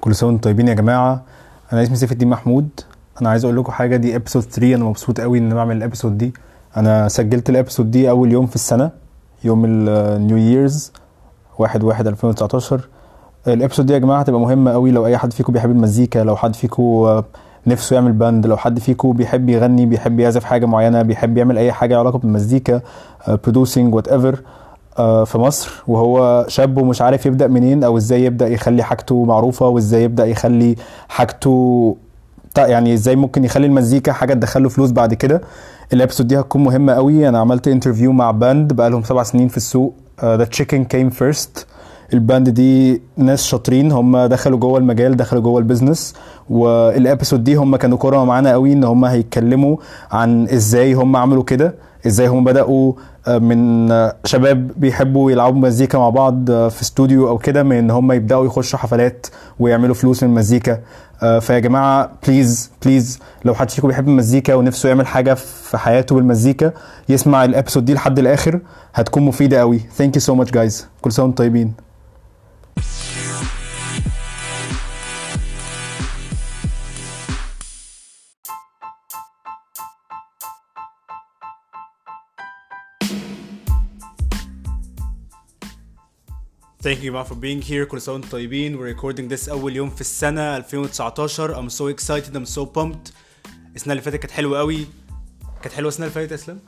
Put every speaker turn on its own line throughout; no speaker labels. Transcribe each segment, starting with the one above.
كل سنة وأنتم طيبين يا جماعة. أنا اسمي سيف الدين محمود. أنا عايز أقول لكم حاجة دي episode 3 أنا مبسوط قوي إن أنا بعمل ال episode دي. أنا سجلت ال episode دي أول يوم في السنة يوم ال New Year's 1 1 2019 ال episode دي يا جماعة هتبقى مهمة قوي لو أي حد فيكم بيحب المزيكا لو حد فيكم نفسه يعمل band لو حد فيكم بيحب يغني بيحب يعزف حاجة معينة بيحب يعمل أي حاجة علاقة بالمزيكا producing whatever في مصر وهو شاب ومش عارف يبدأ منين أو إزاي يبدأ يخلي حاجته معروفة وإزاي يبدأ يخلي حاجته يعني إزاي ممكن يخلي المزيكا حاجة تدخله فلوس بعد كده. ال episode دي هتكون مهمة قوي أنا عملت interview مع band بقالهم سبع سنين في السوق. The Chicken Came First ال band دي ناس شاطرين هم دخلوا جوه المجال دخلوا جوه ال business وال episode دي هم كانوا كرما معانا قوي إن هم هيتكلموا عن إزاي هم عملوا كده إزاي هم بدأوا آه، من شباب بيحبوا يلعبوا مزيكا مع بعض آه، في استوديو أو كده من إن هم يبدأوا يخشوا حفلات ويعملوا فلوس من المزيكا. آه، فيا جماعة please please لو حد فيكم بيحب المزيكا ونفسه يعمل حاجة في حياته بالمزيكا يسمع ال episode دي لحد الآخر هتكون مفيدة قوي. thank you so much guys كل سنة وأنتم طيبين. Thank you for being here. كل سنة وأنتم طيبين. We're recording this أول يوم في السنة 2019 I'm so excited. I'm so pumped. السنة اللي فاتت كانت حلوة قوي. كانت حلوة السنة اللي فاتت يا إسلام؟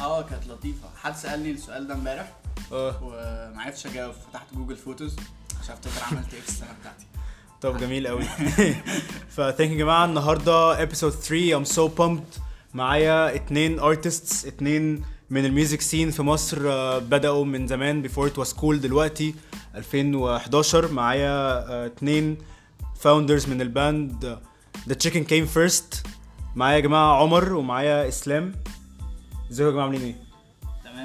آه كانت لطيفة. حد سألني السؤال ده امبارح؟
آه.
وما عرفتش أجاوب فتحت Google Photos عشان أفتكر عملت إيه في السنة بتاعتي.
طب جميل قوي ف thank you يا جماعة النهاردة episode 3 I'm so pumped. معايا اتنين artists اتنين من ال music scene في مصر آه، بدأوا من زمان before it was cool دلوقتي 2011 معايا آه، اتنين founders من ال band The Chicken Came First. معايا يا جماعة عمر ومعايا إسلام. ازيكم يا جماعة عاملين إيه؟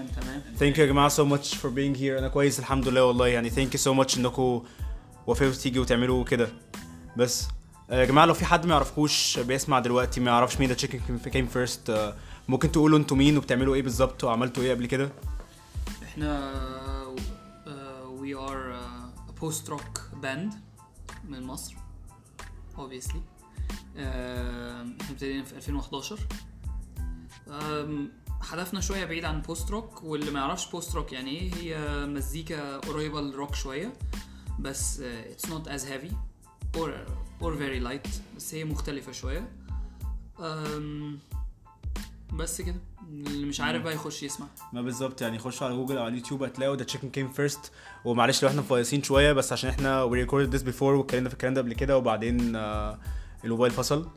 تمام تمام.
thank you يا جماعة so much for being here. أنا كويس الحمد لله والله. يعني thank you so much انكم وافقتوا تيجوا وتعملوا كده. بس آه، يا جماعة لو في حد ما يعرفكوش بيسمع دلوقتي ما يعرفش مين The Chicken Came First ممكن تقولوا أنتوا مين وبتعملوا إيه بالظبط وعملتوا إيه قبل كده؟
إحنا we are post rock band من مصر obviously. آه، إحنا ابتدينا في 2011 آم، هدفنا شوية بعيد عن post rock واللي ما يعرفش post rock يعني إيه هي مزيكا قريبة للروك شوية بس it's not as heavy or or very light بس هي مختلفة شوية. بس كده. اللي مش عارف بقى يخش يسمع.
ما بالظبط يعني خشوا على جوجل أو على اليوتيوب هتلاقوا The Chicken Came First ومعلش لو إحنا مفيصين شوية بس عشان إحنا we recorded this before واتكلمنا في الكلام ده قبل كده وبعدين آه، الموبايل فصل.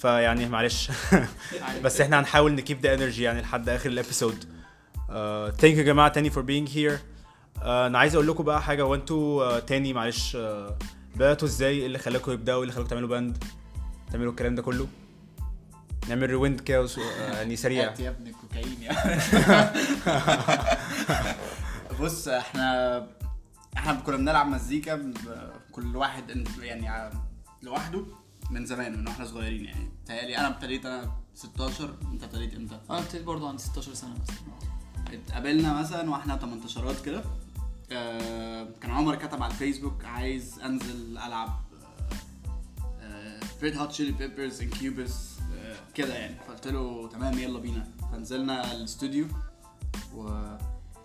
فيعني معلش. بس إحنا هنحاول ن keep the energy يعني لحد آخر ال episode thank you يا جماعة تاني for being here أنا عايز أقول لكم بقى حاجة هو أنتوا uh, تاني معلش. Uh, بدأتوا إزاي؟ إيه اللي خلاكم يبدأوا؟ إيه اللي خلاكم تعملوا band تعملوا الكلام ده كله؟ نعمل rewind كده آه، يعني سريع.
يا ابني الكوكايين يعني بص إحنا إحنا كنا بنلعب مزيكا كل واحد يعني ع- لوحده. من زمان من وإحنا صغيرين يعني. تهيألي أنا ابتديت أنا 16 أنت ابتديت إمتى؟
أنا ابتديت برضه عندي 16 سنة مثلا.
اتقابلنا مثلا وإحنا 18 كده. آه، كان عمر كتب على الفيسبوك عايز أنزل ألعب Red Hot Chili Peppers Incubus كده يعني. فقلت له تمام يلا بينا. فنزلنا الاستوديو و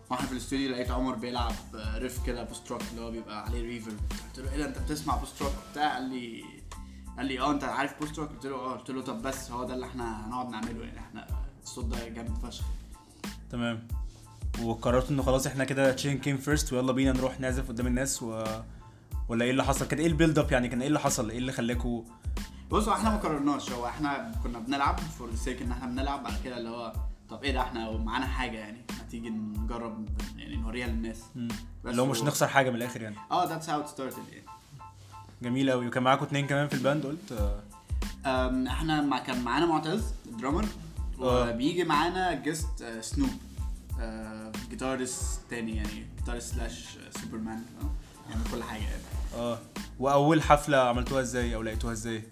وإحنا في الاستوديو لقيت عمر بيلعب آه، riff كده post rock اللي هو بيبقى عليه reverb قلت له إيه ده أنت بتسمع post rock وبتاع قال لي قال لي آه أنت عارف post rock قلت له آه. قلت له طب بس هو ده اللي إحنا هنقعد نعمله يعني إحنا الصوت ده جامد فشخ.
تمام. وقررتوا إنه خلاص إحنا كده Chicken Came First ويلا بينا نروح نعزف قدام الناس و ولا إيه اللي حصل؟ كان إيه ال build up يعني؟ كان إيه اللي حصل؟ إيه اللي خلاكوا؟
بص هو إحنا ما قررناش. هو إحنا كنا بنلعب for the sake إن إحنا بنلعب بعد كده اللي هو طب إيه ده إحنا معانا حاجة يعني ما تيجي نجرب يعني نوريها للناس.
اللي هو مش نخسر حاجة من الآخر يعني.
آه that's how it started يعني.
جميل قوي وكان معاكم اتنين كمان في ال band قلت آه،
إحنا مع كان معانا معتز ال drummer
آه.
وبيجي معانا guest snob guitarist تاني يعني guitarist slash superman يعني كل حاجة يعني.
آه. وأول حفلة عملتوها إزاي أو لقيتوها إزاي؟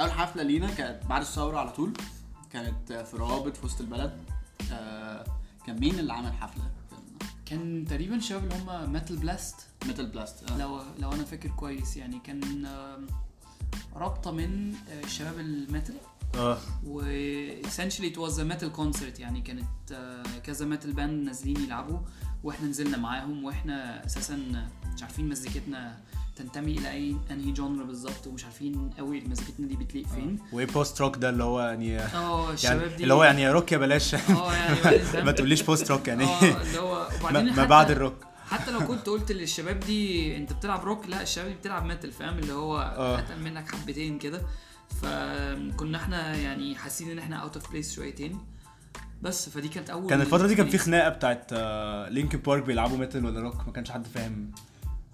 أول حفلة لينا كانت بعد الثورة على طول كانت في روابط في وسط البلد. آه، كان مين اللي عمل حفلة؟ كان
تقريبا شباب اللي هم Metal Blast
Metal Blast آه.
لو لو أنا فاكر كويس يعني كان رابطة من آه، شباب ال
metal آه.
و essentially it was a metal concert يعني كانت آه، كذا metal band نازلين يلعبوا وإحنا نزلنا معاهم وإحنا أساسا مش عارفين مزيكتنا تنتمي إلى أي أنهي genre بالظبط ومش عارفين قوي مزيكتنا دي بتليق فين.
وايه post rock ده اللي هو يعني
آه
يعني
الشباب دي.
اللي هو يعني روك يا بلاش.
آه يعني؟
ما تقوليش post rock يعني.
آه اللي هو
ما بعد الروك.
حتى لو كنت قلت للشباب دي انت بتلعب روك؟ لا الشباب دي بتلعب metal فاهم؟ اللي هو
آه.
أتقل منك حبتين كده. فكنا إحنا يعني حاسين ان إحنا out of out of place شويتين. بس فدي كانت أول
كان الفترة دي كان في. خناقة بتاعت Linkin Park بيلعبوا metal ولا روك ما كانش حد فاهم.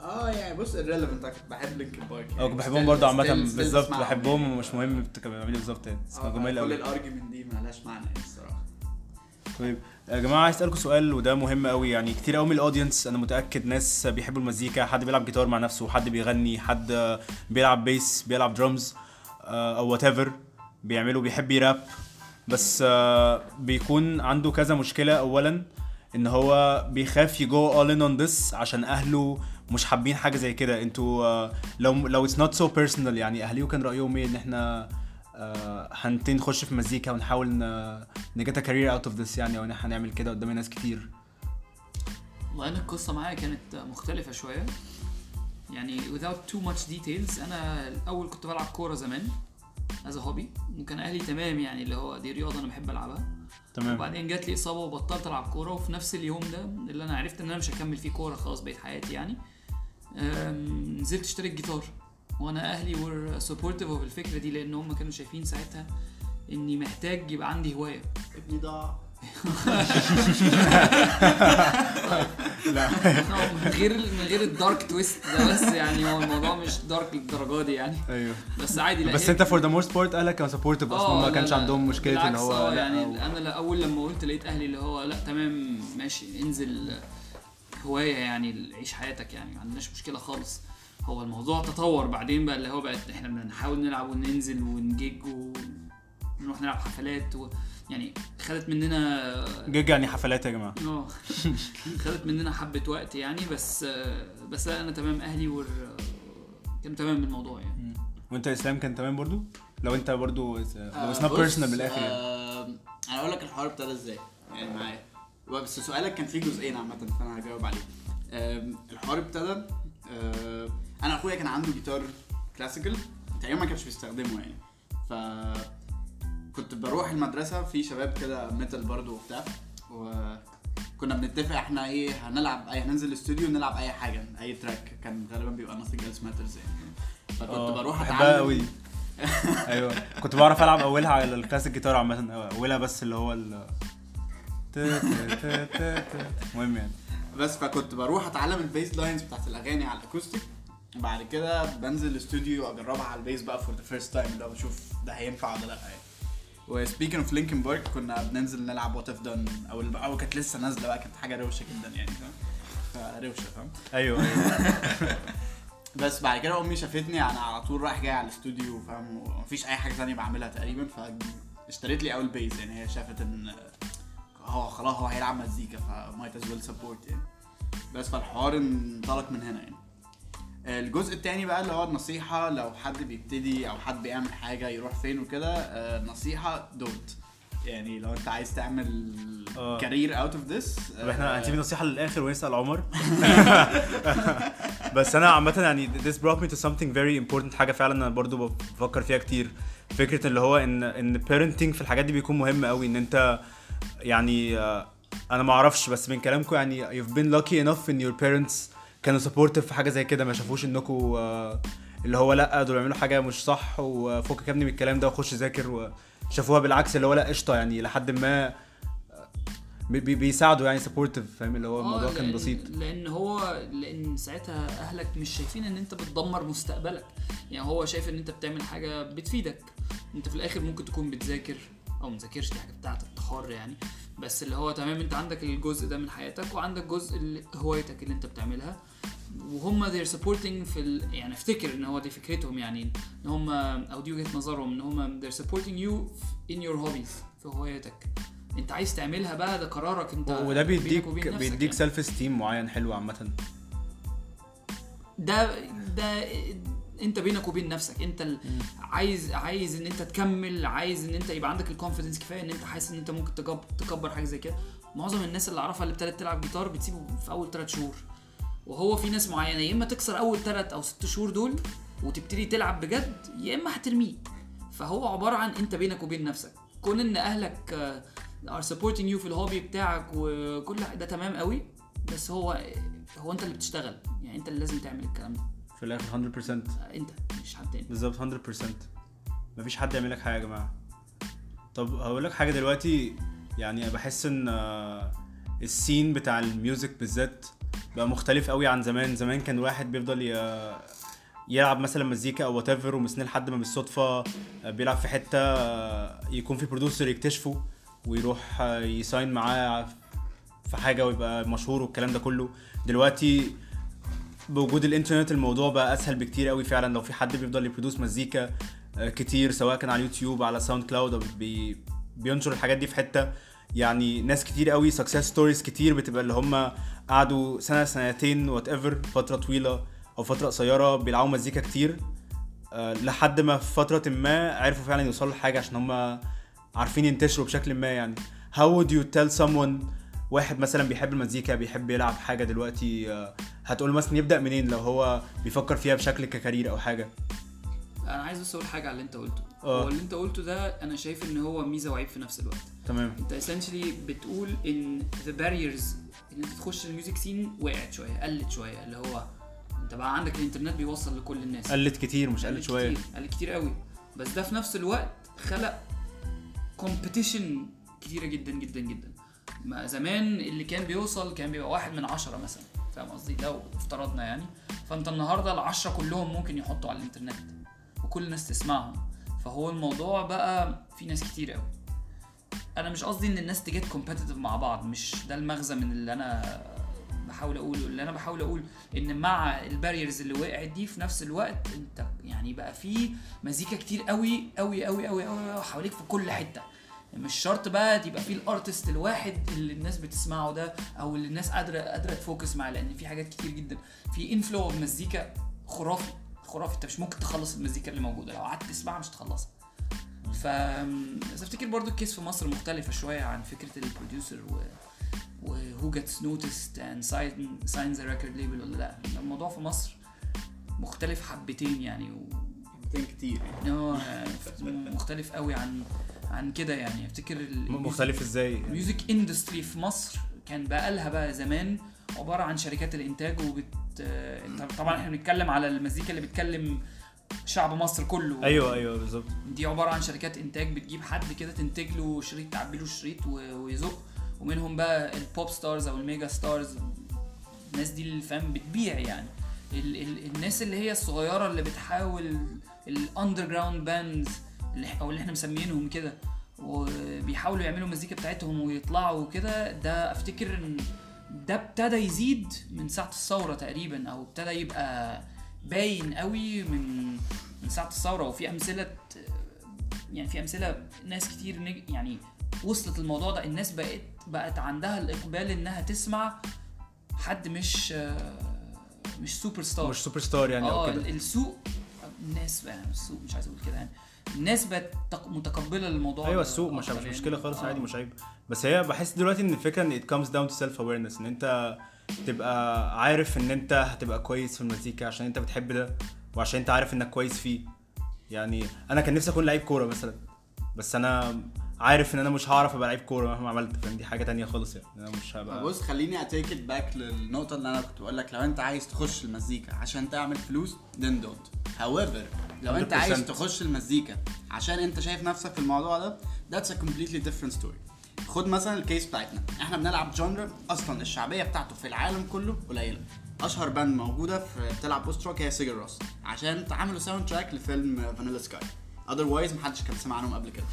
آه يعني بص ال relevant بحب Linkin Park
آه كنت بحبهم برضه عامة بالظبط بحبهم ومش مهم كانوا بيعملوا إيه بالظبط يعني. بس كانوا جمال
كل
قوي
ال argument دي مالهاش معنى يعني الصراحة.
طيب يا جماعة عايز أسألكم سؤال وده مهم قوي يعني كتير قوي من ال audience أنا متأكد ناس بيحبوا المزيكا. حد بيلعب جيتار مع نفسه حد بيغني حد بيلعب bass بيلعب درامز أو whatever بيعملوا بيحب يراب. بس آه، بيكون عنده كذا مشكلة. اولا إن هو بيخاف يجو all in on this عشان أهله مش حابين حاجة زي كده. أنتوا آه، لو لو it's not so personal يعني اهليه كان رأيهم إيه؟ إن إحنا آه، هنبتدي نخش في مزيكا ونحاول ن get career out of this يعني أو إن هنعمل كده قدام ناس كتير.
والله القصة معايا كانت مختلفة شوية. يعني without too much details. أنا الأول كنت بلعب كورة زمان از هوبي وكان أهلي تمام يعني اللي هو دي رياضة أنا بحب ألعبها.
تمام.
وبعدين جات لي إصابة وبطلت ألعب كورة وفي نفس اليوم ده اللي أنا عرفت إن أنا مش هكمل فيه كورة خلاص بقيت حياتي يعني. نزلت اشتريت جيتار وأنا أهلي were supportive of الفكرة دي لأن هم كانوا شايفين ساعتها إني محتاج يبقى عندي هواية.
ابني ضاع.
لا.
آه، من غير من غير ال dark twist ده بس يعني هو الموضوع مش dark للدرجة دي يعني.
أيوه.
بس عادي لا
بس انت for the most part اهلك كانوا supportive أصلا
آه،
ما
لا،
كانش
لا،
عندهم مشكلة
إن
هو
آه،
لا
يعني أنا لا- أول لما قلت لقيت أهلي اللي هو لا تمام ماشي انزل هواية يعني عيش حياتك يعني ما عندناش مشكلة خالص. هو الموضوع تطور بعدين بقى اللي هو بقت إحنا بنحاول نلعب وننزل ونجيج ونروح نلعب حفلات و يعني خدت مننا
جيج يعني حفلات يا جماعة.
آه. خدت مننا حبة وقت يعني بس بس لا أنا تمام أهلي were كانوا تمام بالموضوع يعني.
وأنت يا إسلام كان تمام برضو؟ لو أنت برضو لو
آه،
it's
not
personal من الآخر يعني.
آه، أنا أقول لك الحوار ابتدى إزاي. يعني معايا. بس سؤالك كان فيه جزئين عامة فأنا هجاوب عليه الحوار ابتدى آه، أنا أخويا كان عنده جيتار classical تقريبا ما كانش بيستخدمه يعني. ف كنت بروح المدرسة في شباب كده metal برضو وبتاع وكنا بنتفق إحنا إيه هنلعب أي هننزل الاستوديو نلعب أي حاجة أي track كان غالبا بيبقى nothing else matters يعني. فكنت
آه،
بروح أتعلم.
قوي أيوه. كنت بعرف ألعب أولها على الكلاسيك جيتار عامة أولها بس اللي هو ال. المهم يعني.
بس فكنت بروح أتعلم ال bass lines بتاعت الأغاني على ال acoustic وبعد كده بنزل الاستوديو أجربها على ال bass بقى for the first time اللي بشوف ده هينفع ولا لأ يعني. و speaking of Linkin Park كنا بننزل نلعب What I've Done أو أو كانت لسه نازلة بقى كانت حاجة روشة جدا يعني فاهم؟ فروشه فاهم؟
أيوه أيوه.
بس بعد كده أمي شافتني أنا على طول رايح جاي على الاستوديو فاهم؟ ومفيش أي حاجة ثانية بعملها تقريبا فاشتريت لي أول bass يعني هي شافت إن هو خلاص هو هيلعب مزيكا ف might as well support يعني. بس فالحوار انطلق من هنا يعني. الجزء التاني بقى اللي هو النصيحة لو حد بيبتدي أو حد بيعمل حاجة يروح فين وكده آه، نصيحة دوت يعني لو أنت عايز تعمل
آه.
career out of
this إحنا هنسيب النصيحة للآخر ونسال عمر. بس أنا عامة يعني this brought me to something very important حاجة فعلا أنا برضو بفكر فيها كتير. فكرة اللي هو إن إن parenting في الحاجات دي بيكون مهم قوي إن أنت يعني آه، أنا ما أعرفش بس من كلامكم يعني you've been lucky enough in your parents كانوا supportive في حاجة زي كده ما شافوش انكم اللي هو لأ دول بيعملوا حاجة مش صح وفكك يا ابني من الكلام ده وخش ذاكر وشافوها بالعكس اللي هو لأ قشطة يعني لحد ما بي- بي- بيساعدوا يعني supportive فاهم؟ اللي هو الموضوع
آه،
كان
لأن-
بسيط.
لأن هو لأن ساعتها أهلك مش شايفين إن أنت بتدمر مستقبلك. يعني هو شايف إن أنت بتعمل حاجة بتفيدك. أنت في الآخر ممكن تكون بتذاكر أو ما تذاكرش دي حاجة بتاعتك أنت حر يعني. بس اللي هو تمام انت عندك الجزء ده من حياتك وعندك جزء اللي- هوايتك اللي انت بتعملها. وهم they're supporting في ال... يعني افتكر ان هو دي فكرتهم يعني ان هم أو دي وجهة نظرهم ان هم they're supporting you in your hobbies في هواياتك انت عايز تعملها بقى ده قرارك انت
وده بيديك بيديك
يعني.
self esteem معين حلو عامة.
ده ده انت بينك وبين نفسك انت ال... عايز عايز ان انت تكمل عايز ان انت يبقى عندك ال confidence كفاية ان انت حاسس ان انت ممكن تكبر, تكبر حاجة زي كده. معظم الناس اللي أعرفها اللي ابتدت تلعب جيتار بتسيبه في أول ثلاث شهور. وهو في ناس معينة يا إما تكسر أول ثلاث أو ست شهور دول وتبتدي تلعب بجد يا إما هترميه فهو عبارة عن انت بينك وبين نفسك. كون إن أهلك are supporting you في ال hobby بتاعك وكل ده تمام قوي بس هو هو أنت اللي بتشتغل. يعني أنت اللي لازم تعمل الكلام ده.
في الآخر 100%
انت مش حد تاني.
بالظبط 100% مفيش حد يعمل لك حاجة يا جماعة. طب هقول لك حاجة دلوقتي يعني بحس إن آه، ال scene بتاع ال music بالذات بقى مختلف قوي عن زمان. زمان كان واحد بيفضل ي- يلعب مثلا مزيكا أو whatever ومستني لحد ما بالصدفة آه، بيلعب في حتة آه، يكون في producer يكتشفه ويروح ي sign معاه في حاجة ويبقى مشهور والكلام ده كله. دلوقتي بوجود الإنترنت الموضوع بقى أسهل بكتير قوي فعلا. لو في حد بيفضل ي produce مزيكا آه، كتير سواء كان على اليوتيوب على SoundCloud أو بي بينشر الحاجات دي في حتة. يعني ناس كتير قوي success stories كتير بتبقى اللي هم قعدوا سنة سنتين whatever فترة طويلة أو فترة قصيرة بيلعبوا مزيكا كتير. آه، لحد ما في فترة ما عرفوا فعلا يوصلوا لحاجة عشان هم عارفين ينتشروا بشكل ما يعني. How would you tell someone واحد مثلا بيحب المزيكا بيحب يلعب حاجة دلوقتي آه، هتقول مثلا يبدأ منين لو هو بيفكر فيها بشكل ككارير أو حاجة؟
أنا عايز بس أقول حاجة على اللي أنت قلته.
آه.
هو اللي أنت قلته ده أنا شايف إن هو ميزة وعيب في نفس الوقت.
تمام.
أنت essentially بتقول إن the barriers إن أنت تخش الميوزك سين وقعت شوية قلت شوية اللي هو أنت بقى عندك الإنترنت بيوصل لكل الناس.
قلت كتير مش قلت شوية.
كتير قلت كتير قوي. بس ده في نفس الوقت خلق competition كتيرة جدا جدا جدا. ما زمان اللي كان بيوصل كان بيبقى واحد من عشرة مثلا. فاهم قصدي؟ لو افترضنا يعني. فأنت النهارده العشرة كلهم ممكن يحطوا على الإنترنت وكل الناس تسمعهم. فهو الموضوع بقى في ناس كتير قوي أنا مش قصدي إن الناس ت get competitive مع بعض مش ده المغزى من اللي أنا بحاول أقوله. اللي أنا بحاول أقول إن مع ال barriers اللي وقعت دي في نفس الوقت أنت يعني بقى في مزيكا كتير قوي قوي قوي قوي قوي حواليك في كل حتة. مش شرط بقى تبقى في ال artist الواحد اللي الناس بتسمعه ده أو اللي الناس قادره قادرة ت focus معاه لأن في حاجات كتير جدا. في inflow of مزيكا خرافي خرافي. أنت مش ممكن تخلص المزيكا اللي موجودة. لو قعدت تسمعها مش تخلصها ف بس أفتكر برضو ال case في مصر مختلفة شوية عن فكرة ال producer و و who gets noticed and sign, signs a record label ولا لأ. الموضوع في مصر مختلف حبتين يعني و...
حبتين كتير يعني.
آه مختلف قوي عن عن كده يعني. افتكر
مختلف إزاي؟ ال
music industry في مصر كان بقى لها بقى زمان عبارة عن شركات الإنتاج وبت آه، طبعا إحنا بنتكلم على المزيكا اللي بتكلم شعب مصر كله.
أيوه أيوه بالظبط.
دي عبارة عن شركات إنتاج بتجيب حد كده تنتج له شريط تعبي له شريط ويزق. ومنهم بقى ال pop stars أو ال mega stars الناس دي اللي فاهم بتبيع يعني. ال ال الناس اللي هي الصغيرة اللي بتحاول ال underground bands أو اللي إحنا مسمينهم كده. وبيحاولوا يعملوا المزيكا بتاعتهم ويطلعوا كده ده أفتكر إن ده ابتدى يزيد من ساعة الثورة تقريبا أو ابتدى يبقى باين قوي من من ساعة الثورة. وفي أمثلة يعني في أمثلة ناس كتير. يعني وصلت الموضوع ده. الناس بقت بقت عندها الإقبال إنها تسمع حد مش مش سوبر ستار.
مش سوبر ستار يعني أو
آه السوق الناس يعني السوق مش عايز أقول كده يعني الناس بقت تق- متقبلة الموضوع أيوه
السوق مش مش. مشكلة خالص
آه.
عادي مش عيب بس هي بحس دلوقتي إن الفكرة إن it comes down to self awareness إن أنت تبقى عارف إن أنت هتبقى كويس في المزيكا عشان أنت بتحب ده وعشان أنت عارف إنك كويس فيه يعني أنا كان نفسي أكون لعيب كورة مثلا بس أنا عارف إن أنا مش هعرف أبقى لعيب كورة مهما عملت فاهم؟ دي حاجة تانية خالص يعني. أنا مش هبقى
بص خليني أ take it back للنقطة اللي أنا كنت بقول لك لو أنت عايز تخش المزيكا عشان تعمل فلوس then don't. However لو أنت
100%
عايز تخش المزيكا عشان أنت شايف نفسك في الموضوع ده that's a completely different story. خد مثلا ال case بتاعتنا. إحنا بنلعب genre أصلا الشعبية بتاعته في العالم كله قليلة. أشهر band موجودة في بتلعب post rock هي Sigur Rós عشان عملوا soundtrack لفيلم Vanilla Sky otherwise محدش كان سمع عنهم قبل كده.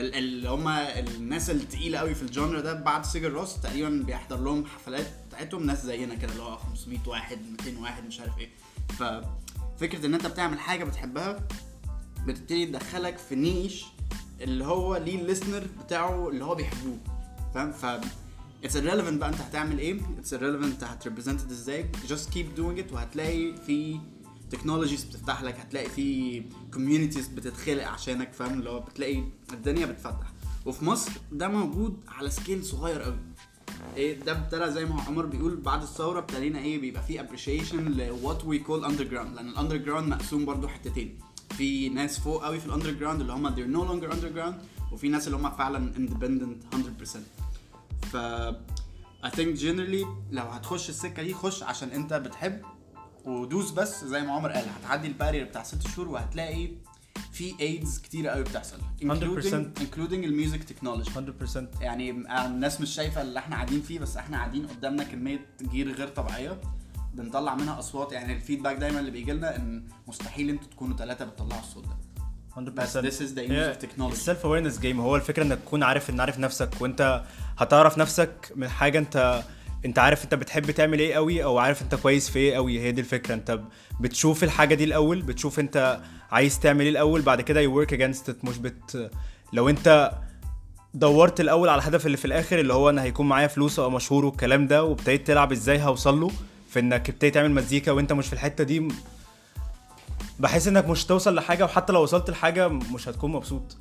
اللي هم الناس التقيلة قوي في ال genre ده بعد Sigur Rós تقريبا بيحضر لهم حفلات بتاعتهم ناس زينا كده اللي هو 500 واحد 200 واحد مش عارف إيه. ففكره إن أنت بتعمل حاجة بتحبها بتبتدي تدخلك في niche اللي هو ليه ال listener بتاعه اللي هو بيحبوه فاهم؟ ف it's irrelevant بقى أنت هتعمل إيه it's irrelevant أنت هت represent إزاي just keep doing it وهتلاقي في technologies بتفتح لك هتلاقي في communities بتتخلق عشانك فاهم؟ اللي هو بتلاقي الدنيا بتفتح. وفي مصر ده موجود على scale صغير قوي. إيه ده ابتدى زي ما عمر بيقول بعد الثورة ابتدينا إيه بيبقى في appreciation ل what we call underground لأن ال underground مقسوم برضو حتتين. في ناس فوق قوي في ال underground اللي هم they're no longer underground وفي ناس اللي هم فعلا independent 100% ف I think generally لو هتخش السكة دي خش عشان أنت بتحب ودوس بس زي ما عمر قال هتعدي ال barrier بتاع ست شهور وهتلاقي في ايدز كتيره قوي بتحصل
100%.
including including ال music technology
100%
يعني الناس مش شايفة اللي إحنا قاعدين فيه بس إحنا قاعدين قدامنا كمية gear غير طبيعية بنطلع منها أصوات. يعني ال feedback دايما اللي بيجي لنا إن مستحيل أنتوا تكونوا ثلاثة بتطلعوا الصوت ده.
100%
بس this is the of technology.
ال self awareness game هو الفكرة إنك تكون عارف إن عارف نفسك وإنت هتعرف نفسك من حاجة أنت انت عارف انت بتحب تعمل إيه قوي أو عارف انت كويس في إيه قوي. هي دي الفكرة. انت بتشوف الحاجة دي الأول بتشوف انت عايز تعمل إيه الأول بعد كده you work against مش بت لو انت دورت الأول على الهدف اللي في الآخر اللي هو أنا هيكون معايا فلوس أو مشهور والكلام ده وابتديت تلعب إزاي هوصل له في إنك ابتديت تعمل مزيكا وأنت مش في الحتة دي بحس إنك مش توصل لحاجة وحتى لو وصلت لحاجة مش هتكون مبسوط.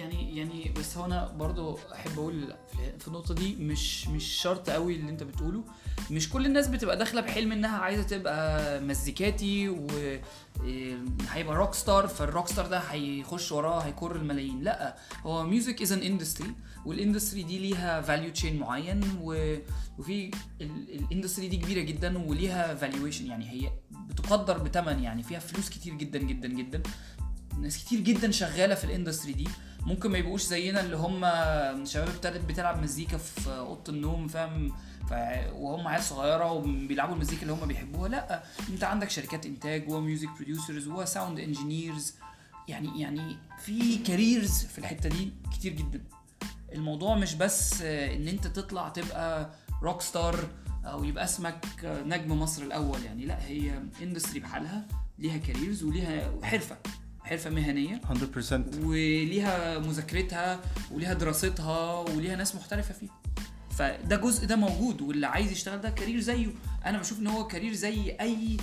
يعني يعني بس هو أنا برضو أحب أقول في- النقطة دي مش مش شرط قوي اللي أنت بتقوله. مش كل الناس بتبقى داخلة بحلم إنها عايزة تبقى مزيكاتي وهيبقى rock star فال rock star ده هيخش وراه هيكر الملايين. لأ هو music is an industry وال industry دي ليها value chain معين و... وفي ال industry دي كبيرة جدا وليها valuation يعني هي بتقدر بثمن يعني فيها فلوس كتير جدا جدا جدا. ناس كتير جدا شغالة في ال industry دي. ممكن ما يبقوش زينا اللي هم شباب ابتدت بتلعب مزيكا في أوضة النوم فاهم؟ ف- وهم عيال صغيرة وبيلعبوا المزيكا اللي هم بيحبوها. لأ انت عندك شركات إنتاج و music producers و sound engineers يعني يعني في careers في الحتة دي كتير جدا. الموضوع مش بس إن أنت تطلع تبقى rock star أو يبقى اسمك نجم مصر الأول يعني. لأ هي industry بحالها ليها careers وليها حرفة. حرفة مهنية.
100%
وليها مذاكرتها وليها دراستها وليها ناس محترفة فيها. فده جزء ده موجود واللي عايز يشتغل ده career زيه. أنا بشوف إن هو career زي أي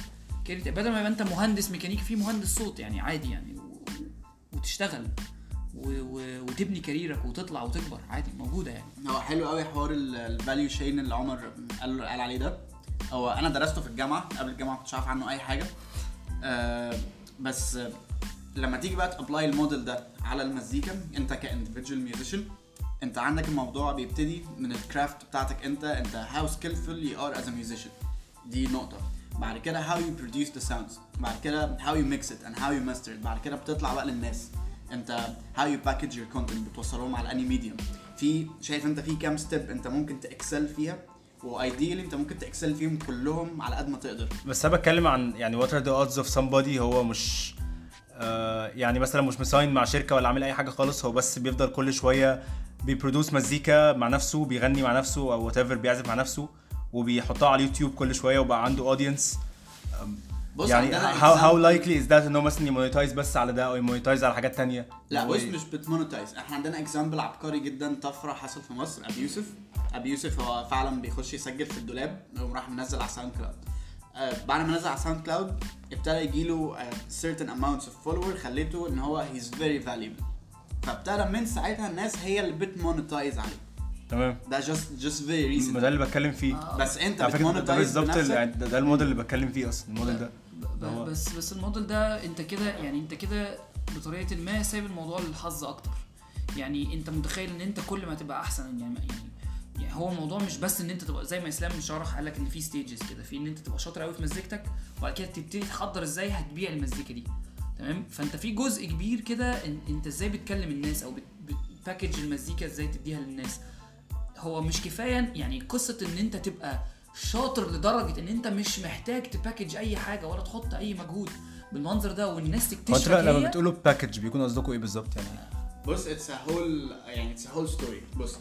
career بدل ما يبقى أنت مهندس ميكانيكي في مهندس صوت يعني عادي يعني. و- وتشتغل. و... و... وتبني كاريرك وتطلع وتكبر. عادي موجودة يعني.
هو حلو قوي حوار ال value chain اللي عمر قال قال عليه ده. هو أنا درسته في الجامعة. قبل الجامعة ما كنتش عارف عنه أي حاجة. آه بس لما تيجي بقى ت apply الموديل ده على المزيكا انت ك individual musician انت عندك الموضوع بيبتدي من ال craft بتاعتك انت انت how you are as a musician. دي نقطة. بعد كده how you produce the sounds. بعد كده you mix it and how you master it. بعد كده بتطلع بقى للناس. انت how you package your content. بتوصلهم على any medium في شايف انت في كام step انت ممكن ت excel فيها؟ و ideally انت ممكن ت excel فيهم كلهم على قد ما تقدر.
بس أنا بتكلم عن يعني what are the odds of somebody هو مش يعني مثلا مش م sign مع شركة ولا عامل أي حاجة خالص هو بس بيفضل كل شوية بي produce مزيكا مع نفسه بيغني مع نفسه أو whatever بيعزف مع نفسه وبيحطها على اليوتيوب كل شوية وبقى عنده audience
بص
يعني how
example-
likely is that إن هو مثلا ي monetize بس على ده أو ي monetize على حاجات تانية؟
لا بص؟ مش بت monetize إحنا عندنا example عبقري جدا طفرة حصل في مصر أبيوسف. أبيوسف هو فعلا بيخش يسجل في الدولاب ويقوم راح منزل على ساوند كلاود آه بعد ما نزل على ساوند كلاود ابتدى يجيله آه certain amounts of followers خليته إن هو he's very valuable. فابتدى من ساعتها الناس هي اللي بت monetize عليه.
تمام.
ده just just very recent.
ما ده اللي بتكلم فيه.
بس
أنت ده- ده بت monetize
بالظبط
ده, ده الموديل اللي بتكلم فيه أصلا الموديل ده. هو-
بس بس الموديل ده أنت كده يعني أنت كده بطريقة ما سايب الموضوع للحظ أكتر. يعني أنت متخيل إن أنت كل ما تبقى أحسن يعني يعني يعني هو الموضوع مش بس إن أنت تبقى زي ما إسلام شرح قال لك إن في stages كده في إن أنت تبقى شاطر قوي في مزيكتك وبعد كده تبتدي تحضر إزاي هتبيع المزيكا دي. تمام؟ فأنت في جزء كبير كده إن أنت إزاي بتكلم الناس أو بت- بت package المزيكا إزاي تديها للناس. هو مش كفاية يعني قصة إن أنت تبقى شاطر لدرجة إن أنت مش محتاج ت package أي حاجة ولا تحط أي مجهود بالمنظر ده والناس
هو أنتوا
تكتشفك
لما بتقولوا package بيكون قصدكم إيه بالظبط يعني؟
بص it's whole يعني it's whole story بص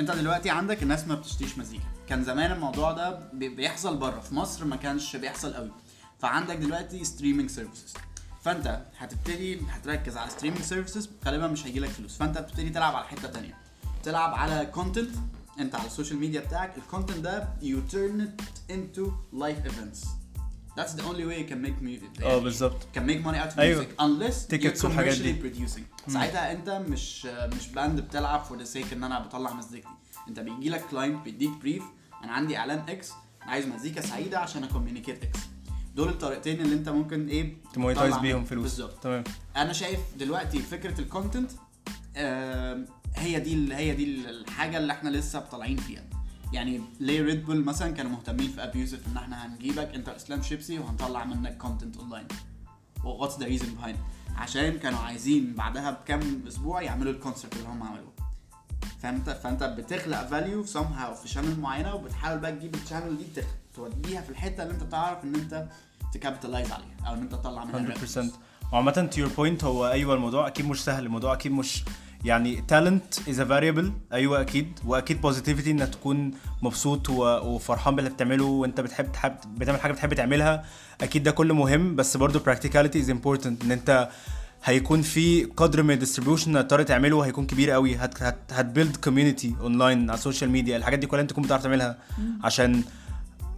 انت دلوقتي عندك الناس ما بتشتريش مزيكا. كان زمان الموضوع ده بي- بيحصل بره. في مصر ما كانش بيحصل قوي. فعندك دلوقتي streaming services فانت هتبتدي هتركز على streaming services غالبا مش هيجي لك فلوس. فانت بتبتدي تلعب على حتة تانية. تلعب على content انت على ال social media بتاعك. ال content ده you turn it into live events. That's the only way you can make music
آه بالظبط.
can make money out of
أيوة.
music unless
Tickets
you're
والحاجات
commercially
دي.
producing ساعتها انت مش مش band بتلعب for the sake إن أنا بطلع مزيكتي. انت بيجي لك client بيديك brief أنا عندي إعلان X عايز مزيكا سعيدة عشان a communicate X دول الطريقتين اللي أنت ممكن إيه
ت
monetize
بيهم. فلوس.
بالظبط.
تمام.
أنا شايف دلوقتي فكرة ال content هي دي هي دي الحاجة اللي إحنا لسه طالعين فيها. يعني ليه ريد بول مثلا كانوا مهتمين في أبيوسف إن إحنا هنجيبك أنت إسلام شيبسي وهنطلع منك content online what's the reason behind عشان كانوا عايزين بعدها بكام أسبوع يعملوا ال concert اللي هم عملوه. فانت فأنت بتخلق value somehow في channel معينة وبتحاول بقى تجيب ال channel دي تخ- توديها في الحتة اللي أنت تعرف إن أنت ت capitalize عليها أو إن أنت تطلع منها
100% وعامة to your point هو أيوه الموضوع أكيد مش سهل الموضوع أكيد مش يعني talent is a variable. أيوه أكيد. وأكيد positivity إنك تكون مبسوط و- وفرحان باللي بتعمله وأنت بتحب تحب بتعمل حاجة بتحب تعملها. أكيد ده كله مهم بس برضه practicality is important. إن أنت هيكون في قدر من ال distribution هتضطر تعمله هيكون كبير قوي. هت هت هت build community online على ال social media الحاجات دي كلها أنت تكون بتعرف تعملها. عشان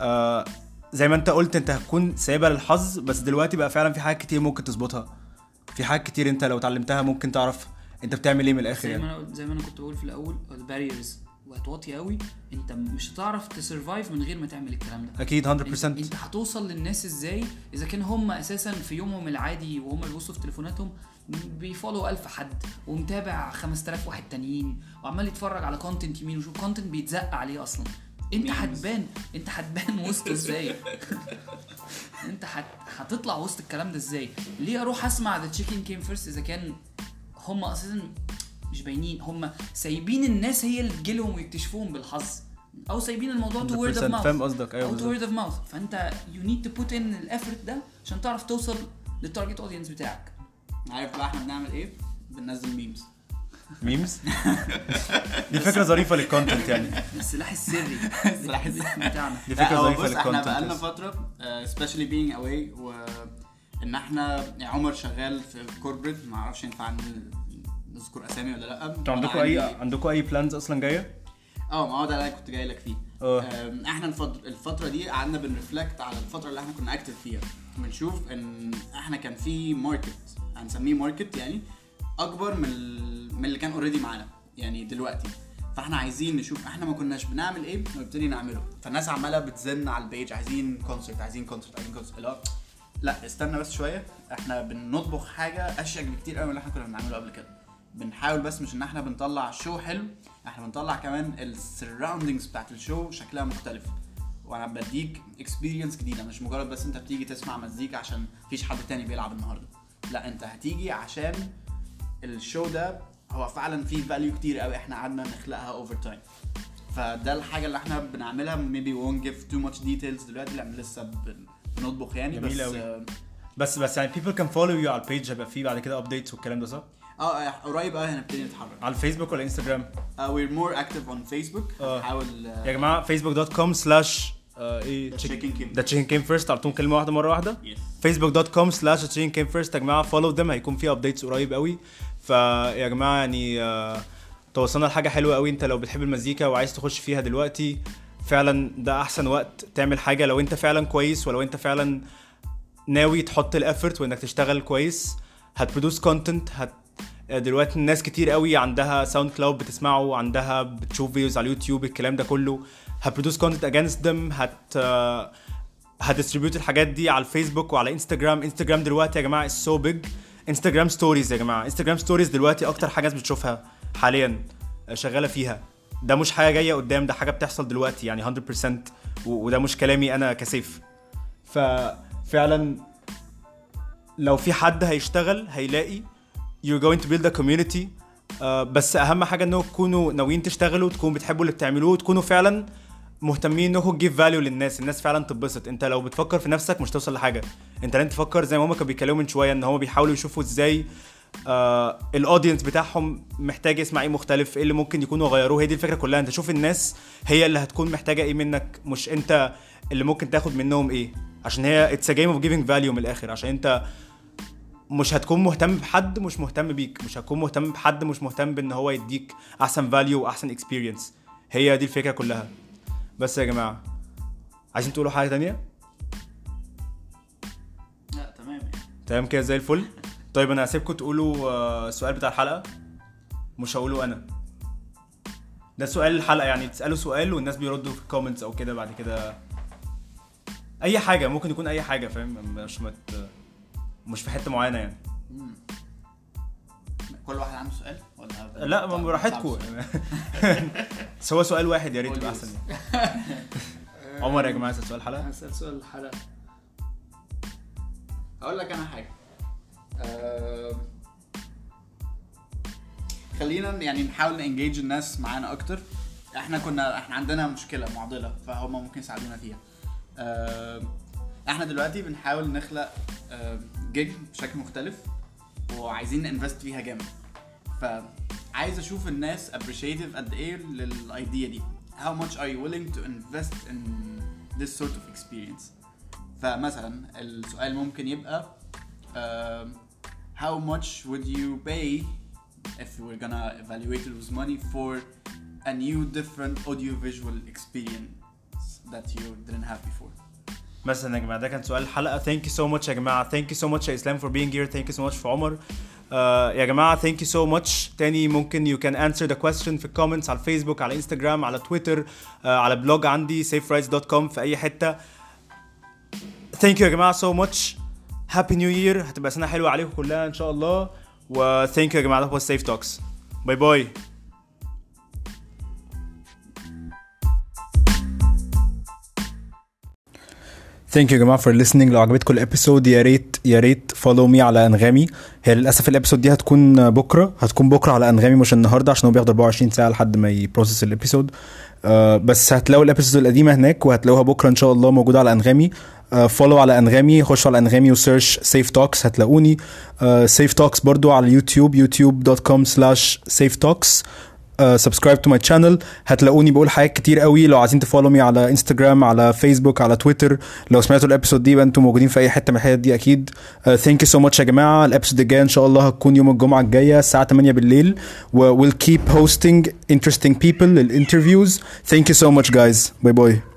آه زي ما أنت قلت أنت هتكون سايبها للحظ بس دلوقتي بقى فعلا في حاجات كتير ممكن تظبطها. في حاجات كتير أنت لو اتعلمتها ممكن تعرف انت بتعمل إيه من الآخر
زي ما
يعني؟
أنا زي ما أنا كنت بقول في الأول ال barriers بقت واطيه قوي. انت مش هتعرف ت survive من غير ما تعمل الكلام ده.
أكيد 100%
انت, انت هتوصل للناس إزاي؟ إذا كان هم أساسا في يومهم العادي وهم بيبصوا في تليفوناتهم بي follow ألف حد ومتابع 5000 واحد تانيين وعمال يتفرج على content يمين وشوف content بيتزق عليه أصلا. انت. هتبان. انت هتبان وسطه إزاي؟ انت هت... هتطلع وسط الكلام ده إزاي؟ ليه أروح أسمع The Chicken Came First إذا كان هم أساسا مش باينين هم سايبين الناس هي اللي تجيلهم ويكتشفوهم بالحظ. أو سايبين الموضوع to word of
100%
mouth
فاهم قصدك.
أيوه to
word
of mouth فأنت you need to put in ال effort ده عشان تعرف توصل لل target audience بتاعك.
عارف بقى إحنا بنعمل إيه؟ بننزل memes
memes؟ دي فكرة ظريفة لل content يعني.
السلاح السري.
السلاح السري.
بتاعنا.
دي
فكرة
ظريفة
بص إحنا
لل
content بقالنا. فترة being away و إن إحنا يعني عمر شغال في corporate ما أعرفش ينفع نذكر أسامي ولا لأ.
أنتوا عندكم اي عندكم أي plans أصلا جاية؟
آه ما هو ده اللي أنا كنت جاي لك فيه. أم، إحنا الفترة دي قعدنا بن reflect على الفترة اللي إحنا كنا active فيها. بنشوف إن إحنا كان في market هنسميه market يعني أكبر من من اللي كان already معانا يعني دلوقتي. فإحنا عايزين نشوف إحنا ما كناش بنعمل إيه ونبتدي نعمله. فالناس عمالة بتزن على ال page عايزين concert عايزين concert عايزين concert لا استنى بس شوية. إحنا بنطبخ حاجة أشيك بكتير قوي من اللي إحنا كنا بنعمله قبل كده. بنحاول بس مش إن إحنا بنطلع show حلو إحنا بنطلع كمان ال surroundings بتاعت ال show شكلها مختلف. وأنا بديك experience جديدة مش مجرد بس أنت بتيجي تسمع مزيكا عشان مفيش حد تاني بيلعب النهارده. لا أنت هتيجي عشان ال show ده هو فعلا فيه value كتير قوي إحنا قعدنا نخلقها over time فده الحاجة اللي إحنا بنعملها. maybe won't give too much details دلوقتي لأن لسه بنطبخ يعني
جميل
بس
أوي.
آه،
بس بس يعني people can follow you على ال page هيبقى فيه بعد كده updates والكلام ده صح؟
آه قريب قوي هنبتدي نتحرك
على الفيسبوك ولا انستجرام؟
we're more active on Facebook
آه.
هنحاول
يا جماعة فيسبوك dot
com slash إيه.
ده Chicken Came First على طول كلمة واحدة مرة
واحدة.
فيسبوك dot com slash Chicken Came First يا جماعة follow them هيكون في updates قريب قوي فيا جماعة يعني آه، توصلنا لحاجة حلوة قوي انت لو بتحب المزيكا وعايز تخش فيها دلوقتي فعلا ده أحسن وقت تعمل حاجة لو أنت فعلا كويس ولو أنت فعلا ناوي تحط ال effort وإنك تشتغل كويس. هت produce content هت دلوقتي الناس كتير قوي عندها SoundCloud بتسمعه عندها بتشوف videos على اليوتيوب الكلام ده كله. هت produce content against them هت هت distribute الحاجات دي على الفيسبوك وعلى إنستجرام. إنستجرام دلوقتي يا جماعة so big Instagram stories يا جماعة. Instagram stories دلوقتي أكتر حاجة بتشوفها حاليا شغالة فيها. ده مش حاجة جاية قدام ده حاجة بتحصل دلوقتي يعني 100% و- وده مش كلامي أنا كسيف. ففعلا لو في حد هيشتغل هيلاقي you're going to build a community. آه، بس أهم حاجة انكم تكونوا ناويين تشتغلوا تكونوا بتحبوا اللي بتعملوه وتكونوا فعلا مهتمين انكم تجيب value للناس. الناس فعلا تتبسط. أنت لو بتفكر في نفسك مش توصل لحاجة. أنت لازم تفكر زي ما هم كانوا بيتكلموا من شوية إن هم بيحاولوا يشوفوا إزاي آه ال audience بتاعهم محتاج يسمع إيه مختلف إيه اللي ممكن يكونوا غيروه؟ هي دي الفكرة كلها. أنت شوف الناس هي اللي هتكون محتاجة إيه منك مش أنت اللي ممكن تاخد منهم إيه. عشان هي it's game of giving value من الآخر. عشان أنت مش هتكون مهتم بحد مش مهتم بيك. مش هتكون مهتم بحد مش مهتم بإن هو يديك أحسن value واحسن experience هي دي الفكرة كلها. بس يا جماعة عايزين تقولوا حاجة تانية؟
لا تمام يعني.
تمام كده زي الفل. طيب أنا هسيبكم تقولوا آه، السؤال بتاع الحلقة مش هقوله أنا. ده سؤال الحلقة يعني تسألوا سؤال والناس بيردوا في ال comments أو كده بعد كده. أي حاجة ممكن يكون أي حاجة فاهم؟ مش مت... مش في حتة معينة يعني.
مم. كل واحد عنده سؤال؟ ولا
لا ما براحتكم. بس هو سؤال واحد يا ريت يبقى أحسن. عمر يا جماعة سؤال الحلقة
هسأل سؤال الحلقة
أقول لك أنا حاجة. خلينا يعني نحاول نانجيج الناس معانا أكتر. إحنا كنا إحنا عندنا مشكلة معضلة فهم ممكن يساعدونا فيها. أه... إحنا دلوقتي بنحاول نخلق. جيج بشكل مختلف وعايزين ننفست فيها جامد. فعايز أشوف الناس appreciative قد إيه للايديا دي. How much are you willing to invest in this sort of experience? فمثلا السؤال ممكن يبقى how much would you pay if we were gonna evaluate it with money for a new different audiovisual experience that you didn't have before?
مثلا يا جماعة ده كان سؤال الحلقة thank you so much يا جماعة. Thank you so much يا إسلام for being here thank you so much for عمر. آه يا جماعة thank you so much تاني ممكن you can answer the question في ال comments على الفيسبوك على انستجرام على تويتر آه على blog عندي saferights.com في أي حتة. Thank you يا جماعة so much Happy new year هتبقى سنة حلوة عليكم كلها إن شاء الله. و thank you يا جماعة ده Safe Talks. Bye bye
thank you يا جماعة for listening. لو عجبتكم ال episode يا ريت يا ريت follow me على أنغامي. هي للأسف ال episode دي هتكون بكرة. هتكون بكرة على أنغامي مش النهارده عشان هو بياخد 24 ساعة لحد ما ي process ال episode آه بس هتلاقوا ال episode القديمة هناك وهتلاقوها بكرة إن شاء الله موجودة على أنغامي. Follow على أنغامي خشوا على أنغامي و search Safe Talks هتلاقوني. Safe Talks برضو على اليوتيوب يوتيوب dot com slash Safe Talks. Subscribe to my channel هتلاقوني بقول حاجات كتير قوي. لو عايزين ت follow me على انستجرام على فيسبوك على تويتر لو سمعتوا ال episode دي يبقى موجودين في أي حتة من الحتت دي أكيد. Thank you so much يا جماعة. ال episode الجاية إن شاء الله هتكون يوم الجمعة الجاية الساعة 8 بالليل. و we'll keep hosting interesting people لل interviews ثانك يو سو ماتش جايز باي باي